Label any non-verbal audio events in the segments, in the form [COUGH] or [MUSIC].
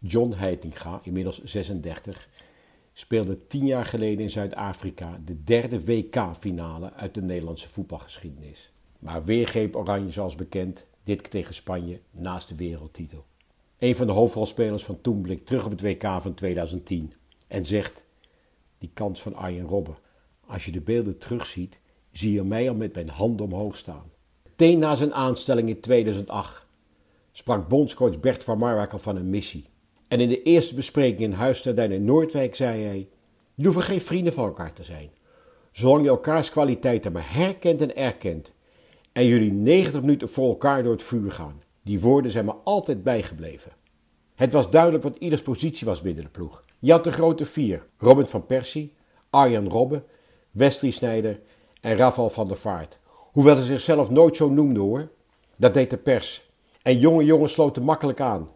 John Heitinga, inmiddels 36, speelde tien jaar geleden in Zuid-Afrika de derde WK-finale uit de Nederlandse voetbalgeschiedenis. Maar weer greep Oranje zoals bekend, dit tegen Spanje, naast de wereldtitel. Een van de hoofdrolspelers van toen blikt terug op het WK van 2010 en zegt: Die kans van Arjen Robben, als je de beelden terugziet, zie je mij al met mijn handen omhoog staan. Meteen na zijn aanstelling in 2008 sprak bondscoach Bert van Marwijk al van een missie. En in de eerste bespreking in Huisterduin in Noordwijk zei hij: Je hoeft geen vrienden van elkaar te zijn. Zolang je elkaars kwaliteiten maar herkent en erkent. En jullie 90 minuten voor elkaar door het vuur gaan. Die woorden zijn me altijd bijgebleven. Het was duidelijk wat ieders positie was binnen de ploeg. Je had de grote vier: Robin van Persie, Arjan Robben, Wesley Snijder en Rafael van der Vaart. Hoewel ze zichzelf nooit zo noemde hoor. Dat deed de pers. En jonge jongens sloten makkelijk aan.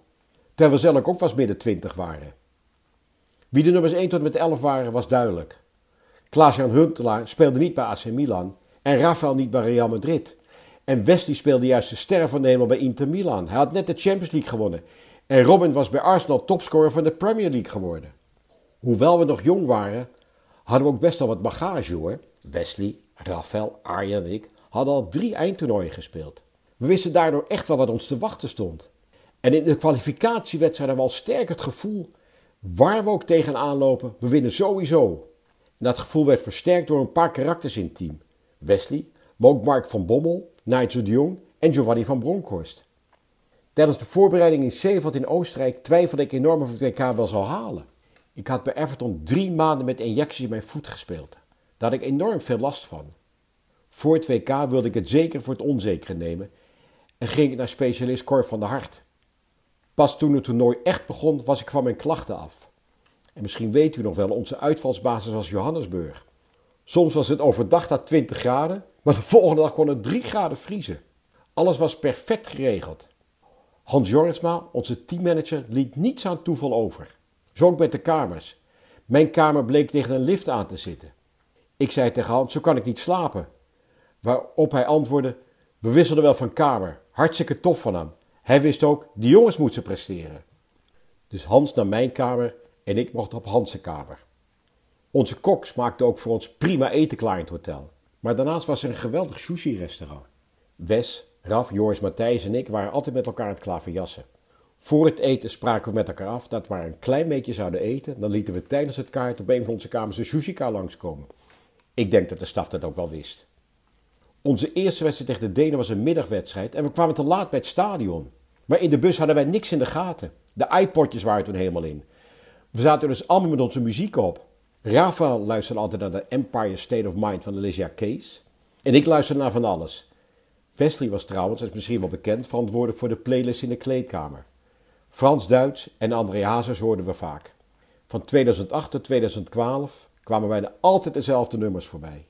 Terwijl we zelf ook vast midden twintig waren. Wie de nummers 1 tot met 11 waren, was duidelijk. Klaas-Jan Huntelaar speelde niet bij AC Milan en Rafael niet bij Real Madrid. En Wesley speelde juist de sterren van de bij Inter Milan. Hij had net de Champions League gewonnen. En Robin was bij Arsenal topscorer van de Premier League geworden. Hoewel we nog jong waren, hadden we ook best wel wat bagage hoor. Wesley, Rafael, Arjen en ik hadden al drie eindtoernooien gespeeld. We wisten daardoor echt wel wat ons te wachten stond. En in de kwalificatiewedstrijd hadden we al sterk het gevoel, waar we ook tegenaan lopen, we winnen sowieso. Dat gevoel werd versterkt door een paar karakters in het team. Wesley, maar ook Mark van Bommel, Nigel de Jong en Giovanni van Bronckhorst. Tijdens de voorbereiding in Zeeland in Oostenrijk twijfelde ik enorm of ik het WK wel zou halen. Ik had bij Everton drie maanden met injecties in mijn voet gespeeld. Daar had ik enorm veel last van. Voor het WK wilde ik het zeker voor het onzekere nemen en ging ik naar specialist Cor van der Hart. Pas toen het toernooi echt begon, was ik van mijn klachten af. En misschien weet u nog wel, onze uitvalsbasis was Johannesburg. Soms was het overdag daar 20 graden, maar de volgende dag kon het 3 graden vriezen. Alles was perfect geregeld. Hans Jorisma, onze teammanager, liet niets aan toeval over. Zo ook met de kamers. Mijn kamer bleek tegen een lift aan te zitten. Ik zei tegen Hans, zo kan ik niet slapen. Waarop hij antwoordde, we wisselden wel van kamer. Hartstikke tof van hem. Hij wist ook, die jongens moeten presteren. Dus Hans naar mijn kamer en ik mocht op Hans' kamer. Onze kok maakte ook voor ons prima eten klaar in het hotel. Maar daarnaast was er een geweldig sushi-restaurant. Wes, Raf, Joris, Matthijs en ik waren altijd met elkaar aan het klaverjassen. Voor het eten spraken we met elkaar af dat we maar een klein beetje zouden eten. Dan lieten we tijdens het kaart op een van onze kamers een sushi langskomen. Ik denk dat de staf dat ook wel wist. Onze eerste wedstrijd tegen de Denen was een middagwedstrijd en we kwamen te laat bij het stadion. Maar in de bus hadden wij niks in de gaten. De iPodjes waren toen helemaal in. We zaten dus allemaal met onze muziek op. Rafael luisterde altijd naar de Empire State of Mind van Alicia Keys. En ik luisterde naar van alles. Wesley was trouwens, dat is misschien wel bekend, verantwoordelijk voor de playlist in de kleedkamer. Frans Duits en André Hazes hoorden we vaak. Van 2008 tot 2012 kwamen wij altijd dezelfde nummers voorbij.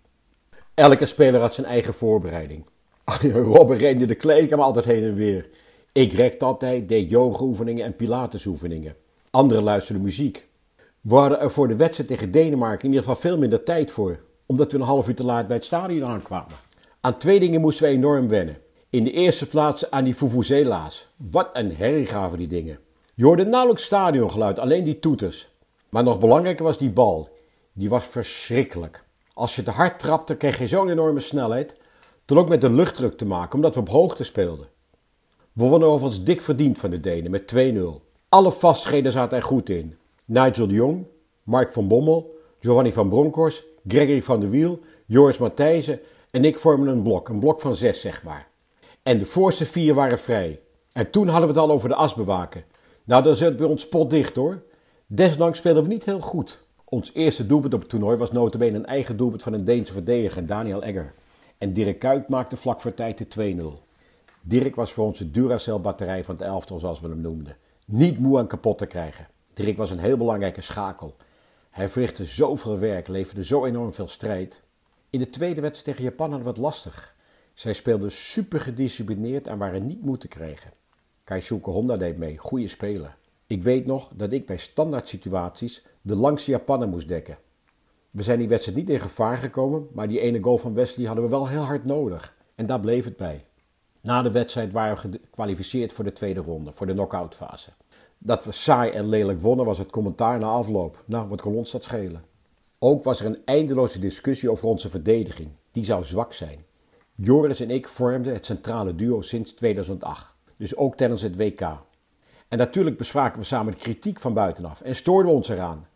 Elke speler had zijn eigen voorbereiding. [LAUGHS] Robben rende de kleedkamer altijd heen en weer. Ik rekte altijd, deed yogaoefeningen en pilatesoefeningen. Anderen luisterden muziek. We hadden er voor de wedstrijd tegen Denemarken in ieder geval veel minder tijd voor, omdat we een half uur te laat bij het stadion aankwamen. Aan twee dingen moesten we enorm wennen. In de eerste plaats aan die Vuvuzela's. Wat een herrie gaven die dingen. Je hoorde nauwelijks stadiongeluid, alleen die toeters. Maar nog belangrijker was die bal. Die was verschrikkelijk. Als je te hard trapte, kreeg je zo'n enorme snelheid. Toen ook met de luchtdruk te maken, omdat we op hoogte speelden. We wonnen overigens dik verdiend van de Denen met 2-0. Alle vastheden zaten er goed in. Nigel de Jong, Mark van Bommel, Giovanni van Bronckhorst, Gregory van der Wiel, Joris Matthijsen en ik vormen een blok. Een blok van zes, zeg maar. En de voorste vier waren vrij. En toen hadden we het al over de as bewaken. Nou, dan zit bij ons dicht hoor. Desondanks speelden we niet heel goed. Ons eerste doelpunt op het toernooi was notabene een eigen doelpunt van een Deense verdediger, Daniel Egger. En Dirk Kuyt maakte vlak voor tijd de 2-0. Dirk was voor onze Duracell-batterij van het elftal, zoals we hem noemden. Niet moe en kapot te krijgen. Dirk was een heel belangrijke schakel. Hij verrichtte zoveel werk, leverde zo enorm veel strijd. In de tweede wedstrijd tegen Japan hadden lastig. Zij speelden super gedisciplineerd en waren niet moe te krijgen. Keisuke Honda deed mee, goede speler. Ik weet nog dat ik bij standaard situaties de langste Japaner moest dekken. We zijn die wedstrijd niet in gevaar gekomen, maar die ene goal van Wesley hadden we wel heel hard nodig. En daar bleef het bij. Na de wedstrijd waren we gekwalificeerd voor de tweede ronde, voor de knock-out fase. Dat we saai en lelijk wonnen was het commentaar na afloop. Nou, wat kon ons dat schelen? Ook was er een eindeloze discussie over onze verdediging. Die zou zwak zijn. Joris en ik vormden het centrale duo sinds 2008. Dus ook tijdens het WK. En natuurlijk bespraken we samen de kritiek van buitenaf en stoorden we ons eraan.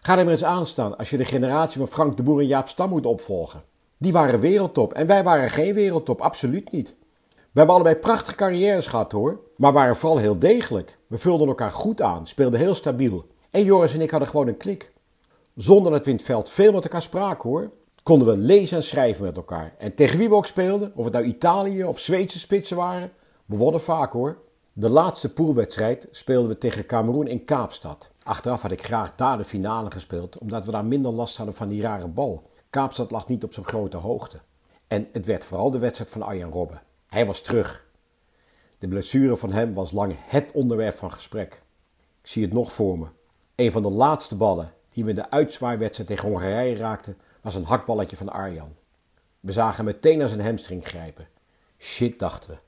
Ga er maar eens aan staan als je de generatie van Frank de Boer en Jaap Stam moet opvolgen. Die waren wereldtop en wij waren geen wereldtop, absoluut niet. We hebben allebei prachtige carrières gehad hoor, maar waren vooral heel degelijk. We vulden elkaar goed aan, speelden heel stabiel. En Joris en ik hadden gewoon een klik. Zonder dat we in het veld veel met elkaar spraken hoor, konden we lezen en schrijven met elkaar. En tegen wie we ook speelden, of het nou Italië of Zweedse spitsen waren, we wonnen vaak hoor. De laatste poolwedstrijd speelden we tegen Cameroen in Kaapstad. Achteraf had ik graag daar de finale gespeeld, omdat we daar minder last hadden van die rare bal. Kaapstad lag niet op zo'n grote hoogte. En het werd vooral de wedstrijd van Arjen Robben. Hij was terug. De blessure van hem was lang het onderwerp van gesprek. Ik zie het nog voor me. Een van de laatste ballen die we in de uitzwaaiwedstrijd tegen Hongarije raakten, was een hakballetje van Arjan. We zagen meteen naar zijn hamstring grijpen. Shit, dachten we.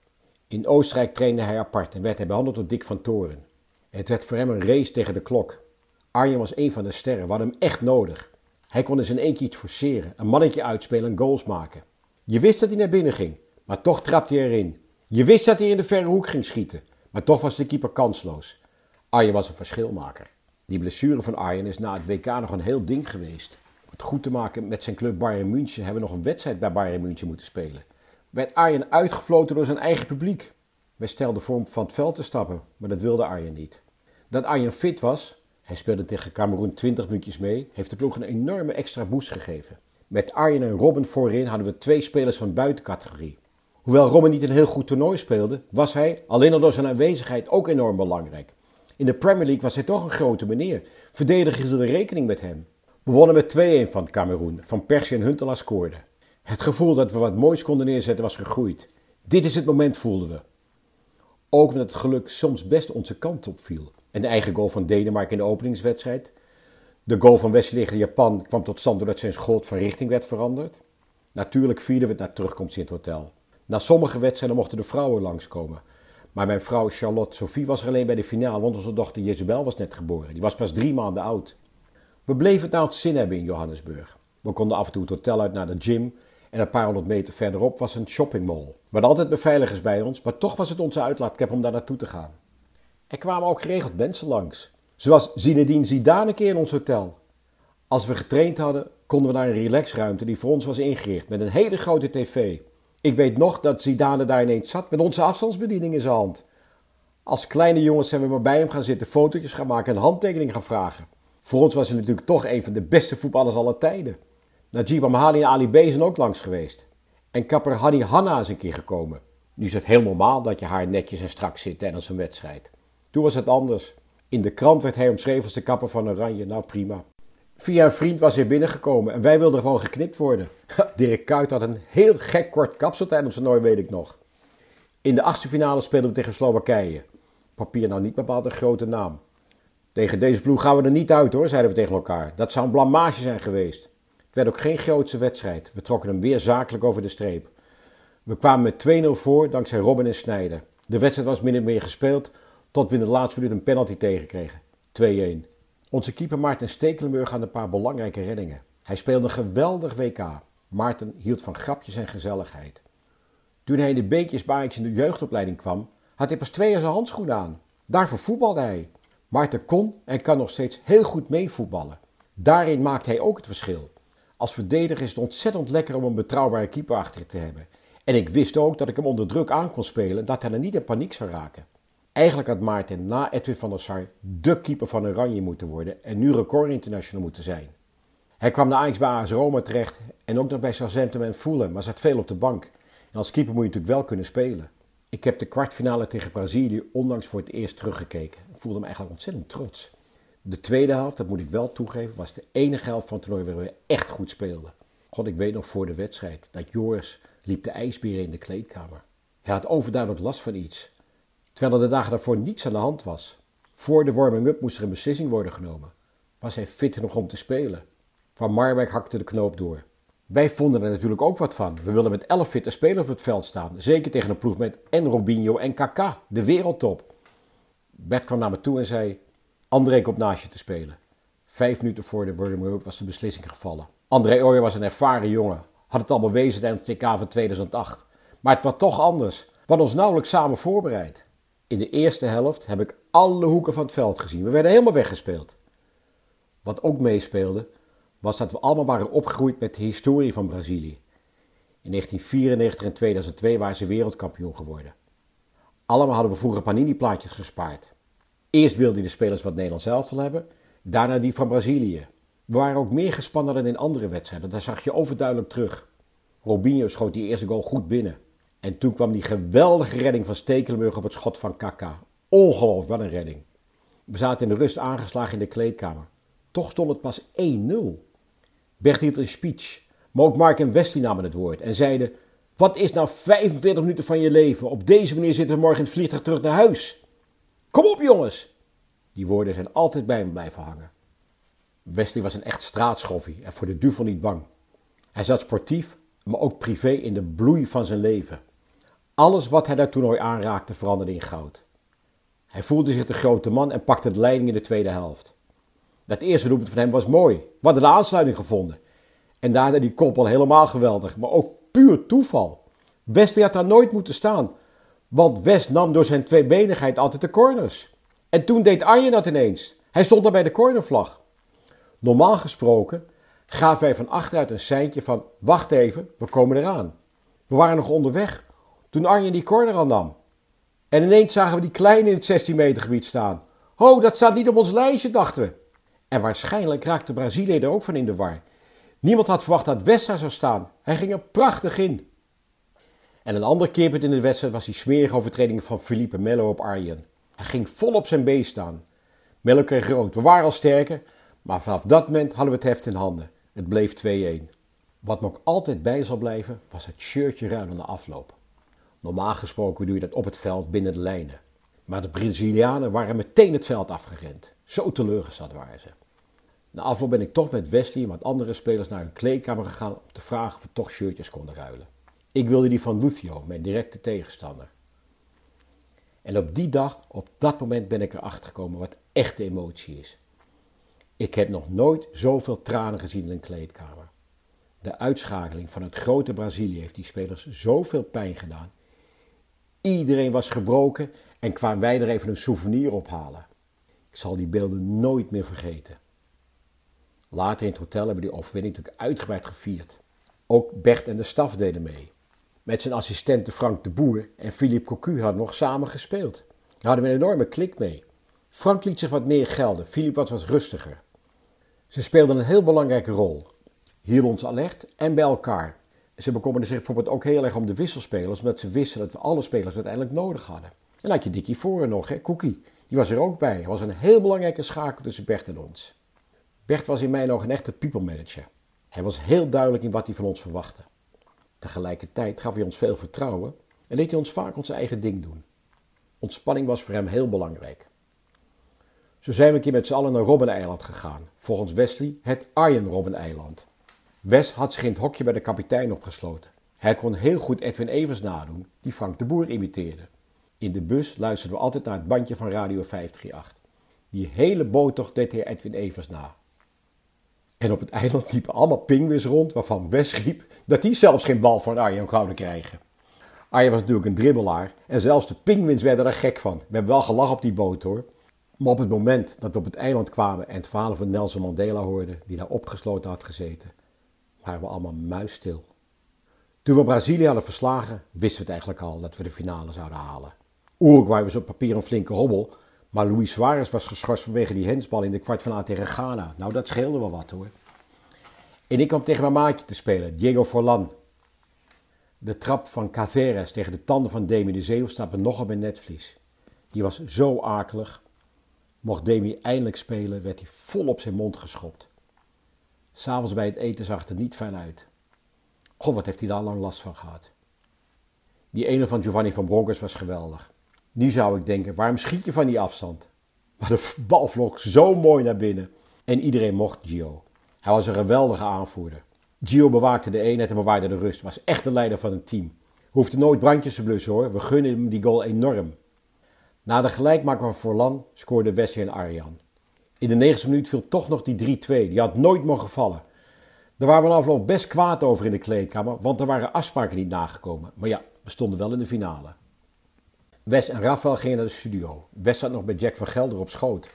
In Oostenrijk trainde hij apart en werd hij behandeld door Dick van Toren. Het werd voor hem een race tegen de klok. Arjen was een van de sterren, we hem echt nodig. Hij kon in één keer iets forceren, een mannetje uitspelen en goals maken. Je wist dat hij naar binnen ging, maar toch trapte hij erin. Je wist dat hij in de verre hoek ging schieten, maar toch was de keeper kansloos. Arjen was een verschilmaker. Die blessure van Arjen is na het WK nog een heel ding geweest. Om het goed te maken met zijn club Bayern München hebben we nog een wedstrijd bij Bayern München moeten spelen. Werd Arjen uitgefloten door zijn eigen publiek. Wij stelden voor om van het veld te stappen, maar dat wilde Arjen niet. Dat Arjen fit was, hij speelde tegen Cameroen 20 minuutjes mee, heeft de ploeg een enorme extra boost gegeven. Met Arjen en Robin voorin hadden we twee spelers van buitencategorie. Hoewel Robin niet een heel goed toernooi speelde, was hij, alleen al door zijn aanwezigheid, ook enorm belangrijk. In de Premier League was hij toch een grote meneer. Verdedigers hielden rekening met hem. We wonnen met 2-1 van Cameroen. Van Persie en Huntelaar scoorden. Het gevoel dat we wat moois konden neerzetten was gegroeid. Dit is het moment, voelden we. Ook omdat het geluk soms best onze kant op viel. En de eigen goal van Denemarken in de openingswedstrijd. De goal van Wesley Japan kwam tot stand doordat zijn schot van richting werd veranderd. Natuurlijk vierden we het naar terugkomst in het hotel. Na sommige wedstrijden mochten de vrouwen langskomen. Maar mijn vrouw Charlotte Sophie was er alleen bij de finale, want onze dochter Jezebel was net geboren. Die was pas drie maanden oud. We bleven het nou het zin hebben in Johannesburg. We konden af en toe het hotel uit naar de gym en een paar honderd meter verderop was een shoppingmall. We hadden altijd beveiligers bij ons, maar toch was het onze uitlaatklep om daar naartoe te gaan. Er kwamen ook geregeld mensen langs. Zoals Zinedine Zidane een keer in ons hotel. Als we getraind hadden, konden we naar een relaxruimte die voor ons was ingericht met een hele grote tv. Ik weet nog dat Zidane daar ineens zat met onze afstandsbediening in zijn hand. Als kleine jongens zijn we maar bij hem gaan zitten, fotootjes gaan maken en handtekeningen gaan vragen. Voor ons was hij natuurlijk toch een van de beste voetballers aller tijden. Najib Amhali en Ali B zijn ook langs geweest. En kapper Hani Hanna is een keer gekomen. Nu is het heel normaal dat je haar netjes en strak zit tijdens een wedstrijd. Toen was het anders. In de krant werd hij omschreven als de kapper van Oranje. Nou prima. Via een vriend was hij binnengekomen en wij wilden gewoon geknipt worden. Dirk Kuyt had een heel gek kort kapsel tijdens zijn toernooi, weet ik nog. In de achtste finale speelden we tegen Slowakije. Papier nou niet bepaald een grote naam. Tegen deze ploeg gaan we er niet uit hoor, zeiden we tegen elkaar. Dat zou een blamage zijn geweest. Het werd ook geen grootste wedstrijd. We trokken hem weer zakelijk over de streep. We kwamen met 2-0 voor dankzij Robin en Snijder. De wedstrijd was min of meer gespeeld tot we in de laatste minuut een penalty tegenkregen. 2-1. Onze keeper Maarten Stekelenburg had een paar belangrijke reddingen. Hij speelde een geweldig WK. Maarten hield van grapjes en gezelligheid. Toen hij in de beekjesbaantjes in de jeugdopleiding kwam, had hij pas twee jaar zijn handschoen aan. Daarvoor voetbalde hij. Maarten kon en kan nog steeds heel goed meevoetballen. Daarin maakt hij ook het verschil. Als verdediger is het ontzettend lekker om een betrouwbare keeper achter te hebben. En ik wist ook dat ik hem onder druk aan kon spelen, dat hij er niet in paniek zou raken. Eigenlijk had Maarten na Edwin van der Sar de keeper van Oranje moeten worden en nu record international moeten zijn. Hij kwam naar Ajax bij AS Roma terecht en ook nog bij Southampton en maar zat veel op de bank. En als keeper moet je natuurlijk wel kunnen spelen. Ik heb de kwartfinale tegen Brazilië onlangs voor het eerst teruggekeken. Ik voelde me eigenlijk ontzettend trots. De tweede helft, dat moet ik wel toegeven, was de enige helft van het toernooi waar we echt goed speelden. God, ik weet nog voor de wedstrijd dat Joris liep de ijsberen in de kleedkamer. Hij had overduidelijk last van iets. Terwijl er de dagen daarvoor niets aan de hand was. Voor de warming-up moest er een beslissing worden genomen. Was hij fit genoeg om te spelen? Van Marwijk hakte de knoop door. Wij vonden er natuurlijk ook wat van. We willen met elf fitte spelers op het veld staan. Zeker tegen een ploeg met en Robinho en Kaká, de wereldtop. Bert kwam naar me toe en zei: André komt naast je te spelen. Vijf minuten voor de warming-up was de beslissing gevallen. André Ooyer was een ervaren jongen, had het al bewezen tijdens het TK van 2008. Maar het was toch anders. We hadden ons nauwelijks samen voorbereid. In de eerste helft heb ik alle hoeken van het veld gezien. We werden helemaal weggespeeld. Wat ook meespeelde, was dat we allemaal waren opgegroeid met de historie van Brazilië. In 1994 en 2002 waren ze wereldkampioen geworden. Allemaal hadden we vroeger panini-plaatjes gespaard. Eerst wilden de spelers wat Nederlands zelf hebben, daarna die van Brazilië. We waren ook meer gespannen dan in andere wedstrijden, daar zag je overduidelijk terug. Robinho schoot die eerste goal goed binnen. En toen kwam die geweldige redding van Stekelenburg op het schot van Kaka. Ongelooflijk, wat een redding. We zaten in de rust aangeslagen in de kleedkamer. Toch stond het pas 1-0. Bert hield een speech, maar ook Mark en Wesley namen het woord en zeiden... Wat is nou 45 minuten van je leven? Op deze manier zitten we morgen in het vliegtuig terug naar huis. Kom op jongens! Die woorden zijn altijd bij me blijven hangen. Wesley was een echt straatschoffie en voor de duvel niet bang. Hij zat sportief, maar ook privé in de bloei van zijn leven. Alles wat hij dat toernooi aanraakte veranderde in goud. Hij voelde zich de grote man en pakte de leiding in de tweede helft. Dat eerste doelpunt van hem was mooi. We hadden de aansluiting gevonden. En daarna die koppel helemaal geweldig, maar ook puur toeval. Wesley had daar nooit moeten staan, want West nam door zijn tweebenigheid altijd de corners. En toen deed Arjen dat ineens. Hij stond daar bij de cornervlag. Normaal gesproken gaven wij van achteruit een seintje van: wacht even, we komen eraan. We waren nog onderweg toen Arjen die corner al nam. En ineens zagen we die kleine in het 16 meter gebied staan. Ho, dat staat niet op ons lijstje, dachten we. En waarschijnlijk raakte Brazilië er ook van in de war. Niemand had verwacht dat West daar zou staan. Hij ging er prachtig in. En een ander keerpunt in de wedstrijd was die smerige overtreding van Felipe Melo op Arjen. Hij ging vol op zijn been staan. Melo kreeg rood. We waren al sterker, maar vanaf dat moment hadden we het heft in handen. Het bleef 2-1. Wat me ook altijd bij zal blijven, was het shirtje ruilen na afloop. Normaal gesproken doe je dat op het veld binnen de lijnen. Maar de Brazilianen waren meteen het veld afgerend. Zo teleurgesteld waren ze. Na afloop ben ik toch met Wesley en wat andere spelers naar hun kleedkamer gegaan om te vragen of we toch shirtjes konden ruilen. Ik wilde die van Lucio, mijn directe tegenstander. En op die dag, op dat moment ben ik erachter gekomen wat echte emotie is. Ik heb nog nooit zoveel tranen gezien in een kleedkamer. De uitschakeling van het grote Brazilië heeft die spelers zoveel pijn gedaan. Iedereen was gebroken en kwamen wij er even een souvenir ophalen. Ik zal die beelden nooit meer vergeten. Later in het hotel hebben we die overwinning natuurlijk uitgebreid gevierd. Ook Bert en de staf deden mee. Met zijn assistenten Frank de Boer en Philippe Cocu hadden nog samen gespeeld. Daar hadden we een enorme klik mee. Frank liet zich wat meer gelden, Philippe wat rustiger. Ze speelden een heel belangrijke rol. Hielden ons alert en bij elkaar. Ze bekommerden zich bijvoorbeeld ook heel erg om de wisselspelers, omdat ze wisten dat we alle spelers uiteindelijk nodig hadden. En had je Dickie Voren nog, hè, Cookie. Die was er ook bij. Hij was een heel belangrijke schakel tussen Bert en ons. Bert was in mijn ogen een echte people manager. Hij was heel duidelijk in wat hij van ons verwachtte. Tegelijkertijd gaf hij ons veel vertrouwen en liet hij ons vaak ons eigen ding doen. Ontspanning was voor hem heel belangrijk. Zo zijn we een keer met z'n allen naar Robben-eiland gegaan. Volgens Wesley het Arjen Robben-eiland. Wes had zich in het hokje bij de kapitein opgesloten. Hij kon heel goed Edwin Evers nadoen, die Frank de Boer imiteerde. In de bus luisterden we altijd naar het bandje van Radio 538. Die hele boottocht deed hij Edwin Evers na. En op het eiland liepen allemaal pingwins rond, waarvan Wes riep dat die zelfs geen bal van Arjen zouden krijgen. Arjen was natuurlijk een dribbelaar en zelfs de pingwins werden er gek van. We hebben wel gelachen op die boot hoor. Maar op het moment dat we op het eiland kwamen en het verhaal van Nelson Mandela hoorden, die daar opgesloten had gezeten, waren we allemaal muisstil. Toen we Brazilië hadden verslagen, wisten we het eigenlijk al dat we de finale zouden halen. Uruguay was op papier een flinke hobbel, maar Luis Suarez was geschorst vanwege die hensbal in de kwartfinale tegen Ghana. Nou, dat scheelde wel wat hoor. En ik kwam tegen mijn maatje te spelen, Diego Forlan. De trap van Caceres tegen de tanden van Demi de Zeeuw staat me nog op mijn netvlies. Die was zo akelig. Mocht Demi eindelijk spelen, werd hij vol op zijn mond geschopt. S'avonds bij het eten zag het er niet fijn uit. God, wat heeft hij daar lang last van gehad. Die ene van Giovanni van Bronckhorst was geweldig. Nu zou ik denken, waarom schiet je van die afstand? Maar [LAUGHS] de bal vloog zo mooi naar binnen. En iedereen mocht Gio. Hij was een geweldige aanvoerder. Gio bewaakte de eenheid en bewaarde de rust. Was echt de leider van het team. Hoefde nooit brandjes te blussen hoor. We gunnen hem die goal enorm. Na de gelijkmaker van Forlan scoorden Wesley en Arjan. In de negende minuut viel toch nog die 3-2. Die had nooit mogen vallen. Daar waren we afloop best kwaad over in de kleedkamer, want er waren afspraken niet nagekomen. Maar ja, we stonden wel in de finale. Wes en Rafael gingen naar de studio. Wes zat nog met Jack van Gelder op schoot.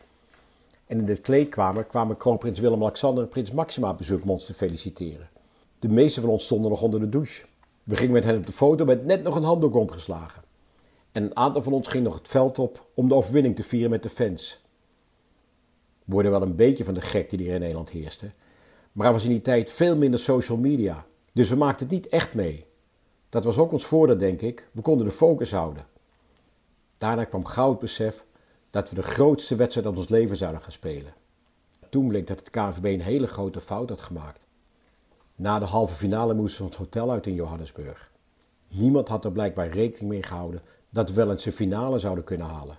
En in de kleedkamer kwamen kroonprins Willem-Alexander en prins Maxima bezoek ons te feliciteren. De meeste van ons stonden nog onder de douche. We gingen met hen op de foto met net nog een handdoek omgeslagen. En een aantal van ons ging nog het veld op om de overwinning te vieren met de fans. We worden wel een beetje van de gek die hier in Nederland heerste. Maar er was in die tijd veel minder social media. Dus we maakten het niet echt mee. Dat was ook ons voordeel, denk ik. We konden de focus houden. Daarna kwam gauw het besef dat we de grootste wedstrijd van ons leven zouden gaan spelen. Toen bleek dat het KNVB een hele grote fout had gemaakt. Na de halve finale moesten we ons hotel uit in Johannesburg. Niemand had er blijkbaar rekening mee gehouden dat we wel eens een finale zouden kunnen halen.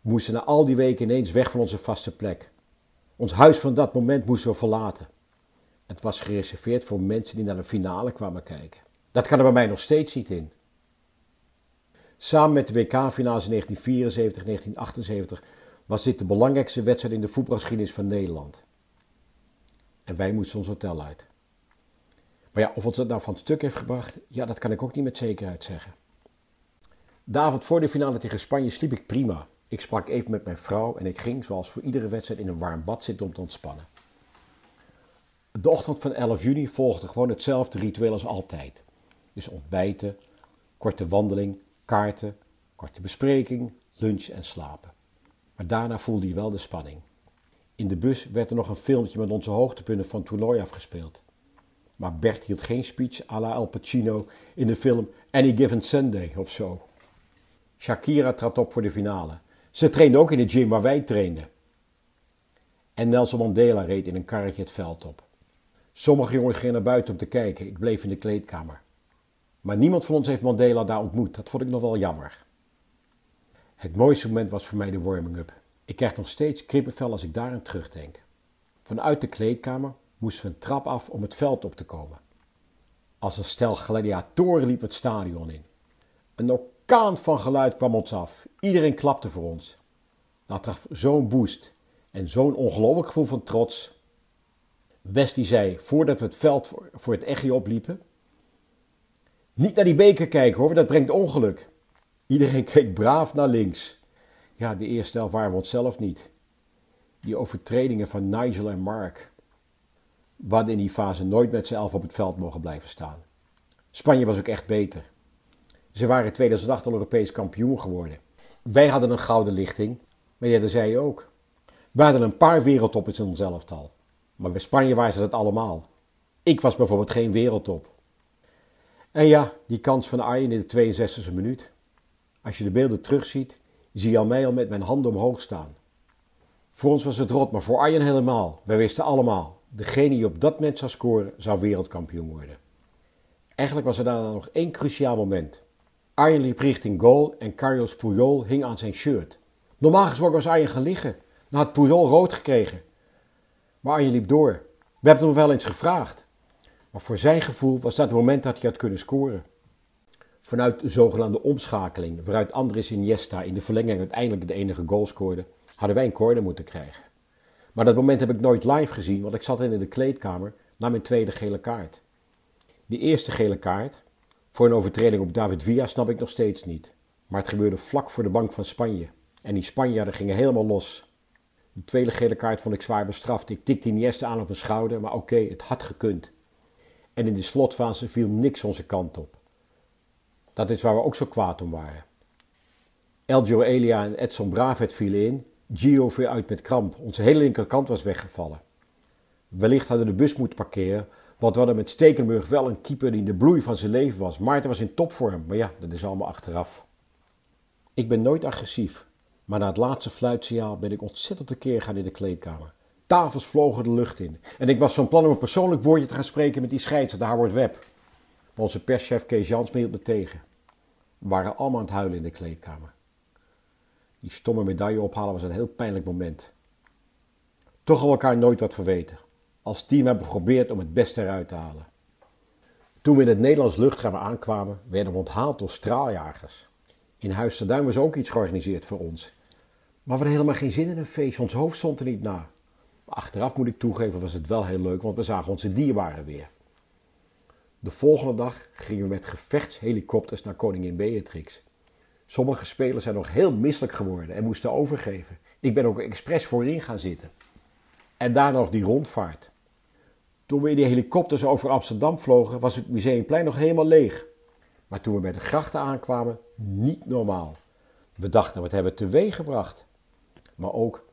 We moesten na al die weken ineens weg van onze vaste plek. Ons huis van dat moment moesten we verlaten. Het was gereserveerd voor mensen die naar de finale kwamen kijken. Dat kan er bij mij nog steeds niet in. Samen met de WK-finales in 1974 en 1978 was dit de belangrijkste wedstrijd in de voetbalgeschiedenis van Nederland. En wij moesten ons hotel uit. Maar ja, of ons dat nou van het stuk heeft gebracht, ja, dat kan ik ook niet met zekerheid zeggen. De avond voor de finale tegen Spanje sliep ik prima. Ik sprak even met mijn vrouw en ik ging, zoals voor iedere wedstrijd, in een warm bad zitten om te ontspannen. De ochtend van 11 juni volgde gewoon hetzelfde ritueel als altijd. Dus ontbijten, korte wandeling, kaarten, korte bespreking, lunch en slapen. Maar daarna voelde je wel de spanning. In de bus werd er nog een filmpje met onze hoogtepunten van het afgespeeld. Maar Bert hield geen speech à la Al Pacino in de film Any Given Sunday of zo. Shakira trad op voor de finale. Ze trainde ook in de gym waar wij trainden. En Nelson Mandela reed in een karretje het veld op. Sommige jongens gingen naar buiten om te kijken. Ik bleef in de kleedkamer. Maar niemand van ons heeft Mandela daar ontmoet. Dat vond ik nog wel jammer. Het mooiste moment was voor mij de warming-up. Ik krijg nog steeds krippenvel als ik daaraan terugdenk. Vanuit de kleedkamer moesten we een trap af om het veld op te komen. Als een stel gladiatoren liep het stadion in. Een orkaan van geluid kwam ons af. Iedereen klapte voor ons. Dat gaf zo'n boost en zo'n ongelooflijk gevoel van trots. Wesley zei, voordat we het veld voor het echi opliepen... Niet naar die beker kijken hoor, dat brengt ongeluk. Iedereen [LAUGHS] keek braaf naar links. Ja, de eerste helft waren we onszelf niet. Die overtredingen van Nigel en Mark. We hadden in die fase nooit met z'n elf op het veld mogen blijven staan. Spanje was ook echt beter. Ze waren in 2008 al Europees kampioen geworden. Wij hadden een gouden lichting, maar ja, dat zei je ook. We hadden een paar wereldtoppers in ons elftal. Maar bij Spanje waren ze dat allemaal. Ik was bijvoorbeeld geen wereldtop. En ja, die kans van Arjen in de 62e minuut. Als je de beelden terugziet, zie je al mij al met mijn handen omhoog staan. Voor ons was het rot, maar voor Arjen helemaal. Wij wisten allemaal, degene die op dat moment zou scoren, zou wereldkampioen worden. Eigenlijk was er daarna nog één cruciaal moment. Arjen liep richting goal en Carlos Puyol hing aan zijn shirt. Normaal gesproken was Arjen gaan liggen. Dan had Puyol rood gekregen. Maar Arjen liep door. We hebben hem wel eens gevraagd. Maar voor zijn gevoel was dat het moment dat hij had kunnen scoren. Vanuit de zogenaamde omschakeling, waaruit Andres Iniesta in de verlenging uiteindelijk de enige goal scoorde, hadden wij een corner moeten krijgen. Maar dat moment heb ik nooit live gezien, want ik zat in de kleedkamer na mijn tweede gele kaart. Die eerste gele kaart, voor een overtreding op David Villa, snap ik nog steeds niet. Maar het gebeurde vlak voor de bank van Spanje. En die Spanjaarden gingen helemaal los. De tweede gele kaart vond ik zwaar bestraft. Ik tikte Iniesta aan op mijn schouder, maar oké, het had gekund. En in de slotfase viel niks onze kant op. Dat is waar we ook zo kwaad om waren. Elgio Elia en Edson Bravet vielen in. Gio viel uit met kramp. Onze hele linkerkant was weggevallen. Wellicht hadden we de bus moeten parkeren, want we hadden met Stekenburg wel een keeper die in de bloei van zijn leven was. Maarten was in topvorm, maar ja, dat is allemaal achteraf. Ik ben nooit agressief, maar na het laatste fluitsignaal ben ik ontzettend tekeer gaan in de kleedkamer. Tafels vlogen de lucht in. En ik was van plan om een persoonlijk woordje te gaan spreken met die scheidsrechter Howard Webb. Maar onze perschef Kees Jans hield me tegen. We waren allemaal aan het huilen in de kleedkamer. Die stomme medaille ophalen was een heel pijnlijk moment. Toch we elkaar nooit wat verweten. Als team hebben we geprobeerd om het beste eruit te halen. Toen we in het Nederlands luchtruim aankwamen, werden we onthaald door straaljagers. In Huis Duin was ook iets georganiseerd voor ons. Maar we hadden helemaal geen zin in een feest, ons hoofd stond er niet na. Achteraf moet ik toegeven was het wel heel leuk, want we zagen onze dierbaren weer. De volgende dag gingen we met gevechtshelikopters naar koningin Beatrix. Sommige spelers zijn nog heel misselijk geworden en moesten overgeven. Ik ben ook expres voorin gaan zitten. En daarna nog die rondvaart. Toen we in die helikopters over Amsterdam vlogen, was het museumplein nog helemaal leeg. Maar toen we bij de grachten aankwamen, niet normaal. We dachten, wat hebben we teweeg gebracht? Maar ook,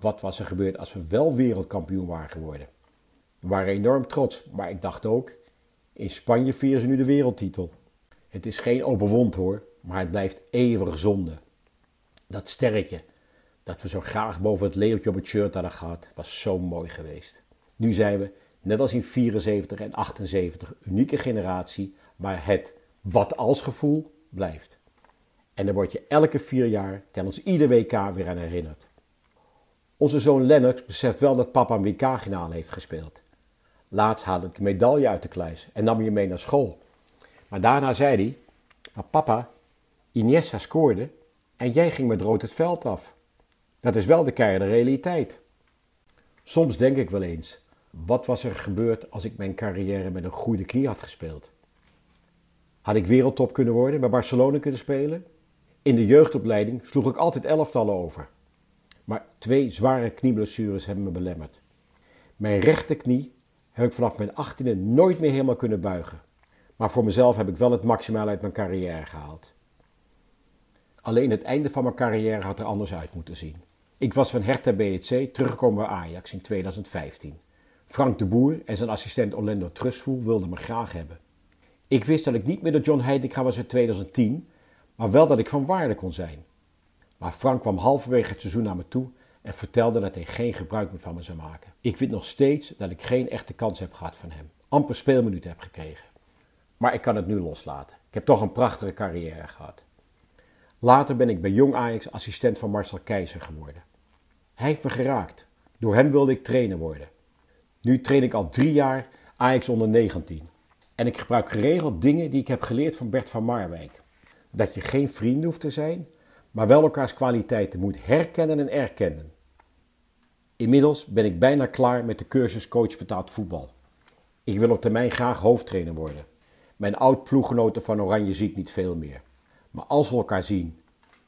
wat was er gebeurd als we wel wereldkampioen waren geworden? We waren enorm trots, maar ik dacht ook, in Spanje vieren ze nu de wereldtitel. Het is geen open wond hoor, maar het blijft eeuwig zonde. Dat sterretje, dat we zo graag boven het leeuwtje op het shirt hadden gehad, was zo mooi geweest. Nu zijn we, net als in 74 en 78, unieke generatie waar het wat als gevoel blijft. En dan word je elke vier jaar tijdens ieder WK weer aan herinnerd. Onze zoon Lennox beseft wel dat papa een WK-finale heeft gespeeld. Laatst haalde ik een medaille uit de kluis en nam je mee naar school. Maar daarna zei hij: Maar papa, Iniesta scoorde en jij ging met rood het veld af. Dat is wel de keiharde realiteit. Soms denk ik wel eens: wat was er gebeurd als ik mijn carrière met een goede knie had gespeeld? Had ik wereldtop kunnen worden, bij Barcelona kunnen spelen? In de jeugdopleiding sloeg ik altijd elftallen over. Maar twee zware knieblessures hebben me belemmerd. Mijn rechterknie heb ik vanaf mijn achttiende nooit meer helemaal kunnen buigen. Maar voor mezelf heb ik wel het maximaal uit mijn carrière gehaald. Alleen het einde van mijn carrière had er anders uit moeten zien. Ik was van Hertha BHC teruggekomen bij Ajax in 2015. Frank de Boer en zijn assistent Orlando Trustful wilden me graag hebben. Ik wist dat ik niet meer de John Heidegger was in 2010, maar wel dat ik van waarde kon zijn. Maar Frank kwam halverwege het seizoen naar me toe en vertelde dat hij geen gebruik meer van me zou maken. Ik vind nog steeds dat ik geen echte kans heb gehad van hem. Amper speelminuten heb gekregen. Maar ik kan het nu loslaten. Ik heb toch een prachtige carrière gehad. Later ben ik bij Jong Ajax assistent van Marcel Keizer geworden. Hij heeft me geraakt. Door hem wilde ik trainer worden. Nu train ik al drie jaar Ajax onder 19. En ik gebruik geregeld dingen die ik heb geleerd van Bert van Marwijk. Dat je geen vrienden hoeft te zijn, maar wel elkaars kwaliteiten moet herkennen en erkennen. Inmiddels ben ik bijna klaar met de cursus coach betaald voetbal. Ik wil op termijn graag hoofdtrainer worden. Mijn oud-ploeggenoten van Oranje ziet niet veel meer. Maar als we elkaar zien,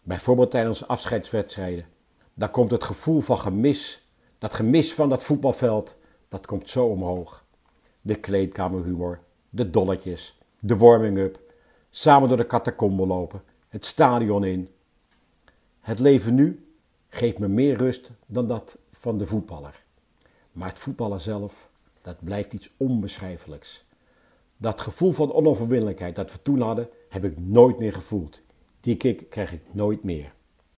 bijvoorbeeld tijdens afscheidswedstrijden, dan komt het gevoel van gemis, dat gemis van dat voetbalveld, dat komt zo omhoog. De kleedkamerhumor, de dolletjes, de warming-up, samen door de catacombe lopen, het stadion in. Het leven nu geeft me meer rust dan dat van de voetballer. Maar het voetballen zelf, dat blijft iets onbeschrijfelijks. Dat gevoel van onoverwinnelijkheid dat we toen hadden, heb ik nooit meer gevoeld. Die kick krijg ik nooit meer.